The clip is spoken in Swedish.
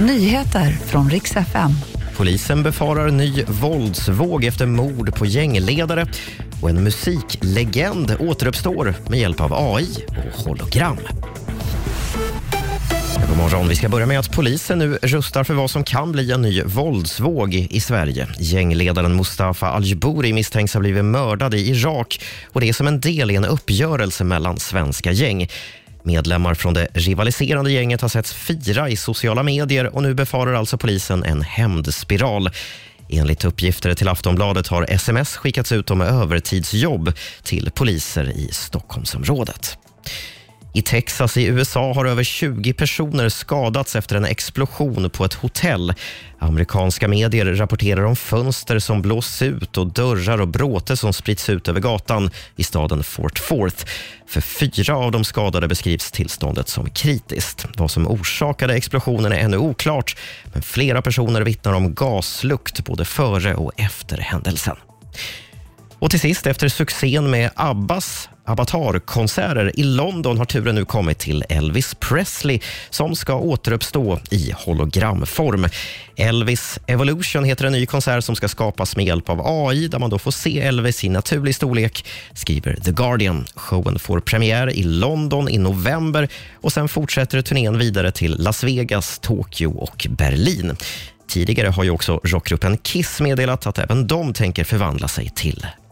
Nyheter från riks FM. Polisen befarar ny våldsvåg efter mord på gängledare och en musiklegend återuppstår med hjälp av AI och hologram. God morgon. Vi ska börja med att polisen nu rustar för vad som kan bli en ny våldsvåg i Sverige. Gängledaren Mustafa Al-Jbouri misstänks ha blivit mördad i Irak och det är som en del i en uppgörelse mellan svenska gäng. Medlemmar från det rivaliserande gänget har setts fira i sociala medier och nu befarar alltså polisen en hämndspiral. Enligt uppgifter till Aftonbladet har sms skickats ut om övertidsjobb till poliser i Stockholmsområdet. I Texas i USA har över 20 personer skadats efter en explosion på ett hotell. Amerikanska medier rapporterar om fönster som blåsts ut och dörrar och bråte som sprits ut över gatan i staden Fort Forth. För fyra av de skadade beskrivs tillståndet som kritiskt. Vad som orsakade explosionen är ännu oklart, men flera personer vittnar om gaslukt både före och efter händelsen. Och till sist, efter succén med Abbas Avatar-konserter i London har turen nu kommit till Elvis Presley som ska återuppstå i hologramform. Elvis Evolution heter en ny konsert som ska skapas med hjälp av AI där man då får se Elvis i naturlig storlek, skriver The Guardian. Showen får premiär i London i november och sen fortsätter turnén vidare till Las Vegas, Tokyo och Berlin. Tidigare har ju också rockgruppen Kiss meddelat att även de tänker förvandla sig till